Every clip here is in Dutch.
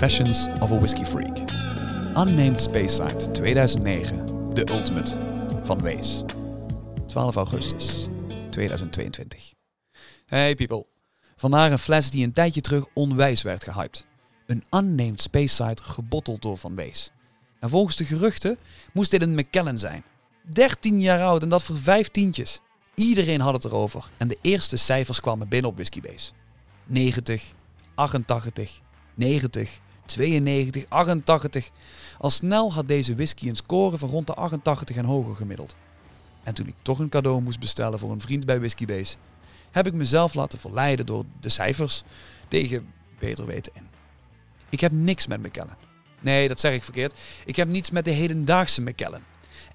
Confessions of a Whiskey Freak. Unnamed Speyside 2009. The Ultimate van Wees. 12 augustus 2022. Hey people. Vandaag een fles die een tijdje terug onwijs werd gehyped. Een Unnamed Speyside gebotteld door Van Wees. En volgens de geruchten moest dit een Macallan zijn. 13 jaar oud en dat voor vijf tientjes. Iedereen had het erover en de eerste cijfers kwamen binnen op Whiskybase. 90, 88, 90, 92, 88. Al snel had deze whisky een score van rond de 88 en hoger gemiddeld. En toen ik toch een cadeau moest bestellen voor een vriend bij Whiskybase, heb ik mezelf laten verleiden door de cijfers tegen beter weten in. Ik heb niks met McKellen. Nee, dat zeg ik verkeerd. Ik heb niets met de hedendaagse McKellen.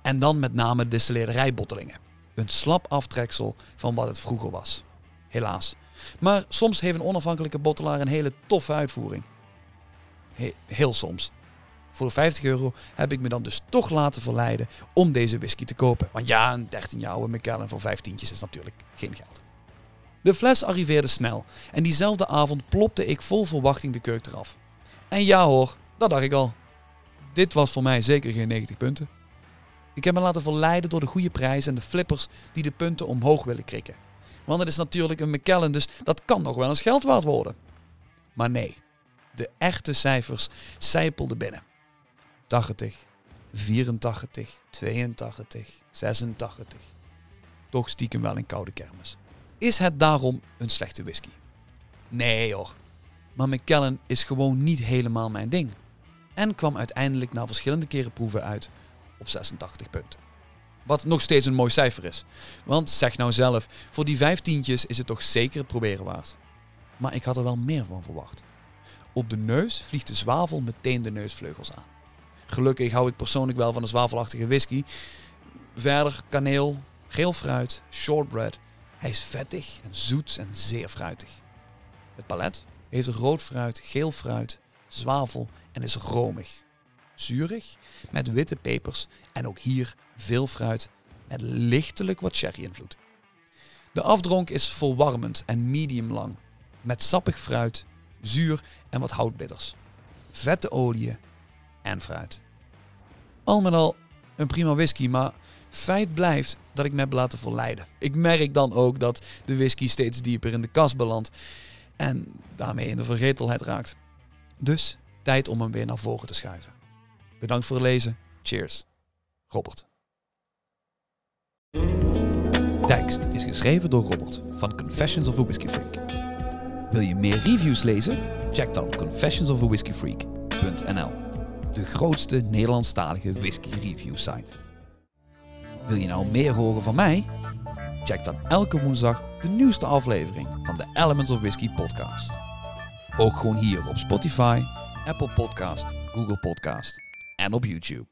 En dan met name de distillerijbottelingen. Een slap aftreksel van wat het vroeger was. Helaas. Maar soms heeft een onafhankelijke bottelaar een hele toffe uitvoering. Heel soms. Voor 50 euro heb ik me dan dus toch laten verleiden om deze whisky te kopen. Want ja, een 13 jaar oude Macallan voor 15 is natuurlijk geen geld. De fles arriveerde snel en diezelfde avond plopte ik vol verwachting de kurk eraf. En ja hoor, dat dacht ik al. Dit was voor mij zeker geen 90 punten. Ik heb me laten verleiden door de goede prijs en de flippers die de punten omhoog willen krikken. Want het is natuurlijk een McKellen, dus dat kan nog wel eens geld waard worden. Maar nee, de echte cijfers sijpelden binnen. 80, 84, 82, 86. Toch stiekem wel een koude kermis. Is het daarom een slechte whisky? Nee hoor. Maar McKellen is gewoon niet helemaal mijn ding. En kwam uiteindelijk na verschillende keren proeven uit op 86 punten. Wat nog steeds een mooi cijfer is. Want zeg nou zelf, voor die vijftientjes is het toch zeker het proberen waard. Maar ik had er wel meer van verwacht. Op de neus vliegt de zwavel meteen de neusvleugels aan. Gelukkig hou ik persoonlijk wel van een zwavelachtige whisky. Verder kaneel, geel fruit, shortbread. Hij is vettig en zoet en zeer fruitig. Het palet heeft rood fruit, geel fruit, zwavel en is romig zuurig, met witte pepers en ook hier veel fruit met lichtelijk wat sherry-invloed. De afdronk is verwarmend en medium lang, met sappig fruit, zuur en wat houtbitters, vette oliën en fruit. Al met al een prima whisky, maar feit blijft dat ik me heb laten verleiden. Ik merk dan ook dat de whisky steeds dieper in de kast belandt en daarmee in de vergetelheid raakt. Dus tijd om hem weer naar voren te schuiven. Bedankt voor het lezen. Cheers. Robert. Tekst is geschreven door Robert van Confessions of a Whiskey Freak. Wil je meer reviews lezen? Check dan confessionsofawhiskeyfreak.nl De grootste Nederlandstalige whisky review site. Wil je nou meer horen van mij? Check dan elke woensdag de nieuwste aflevering van de Elements of Whisky podcast. Ook gewoon hier op Spotify, Apple Podcast, Google Podcast en op YouTube.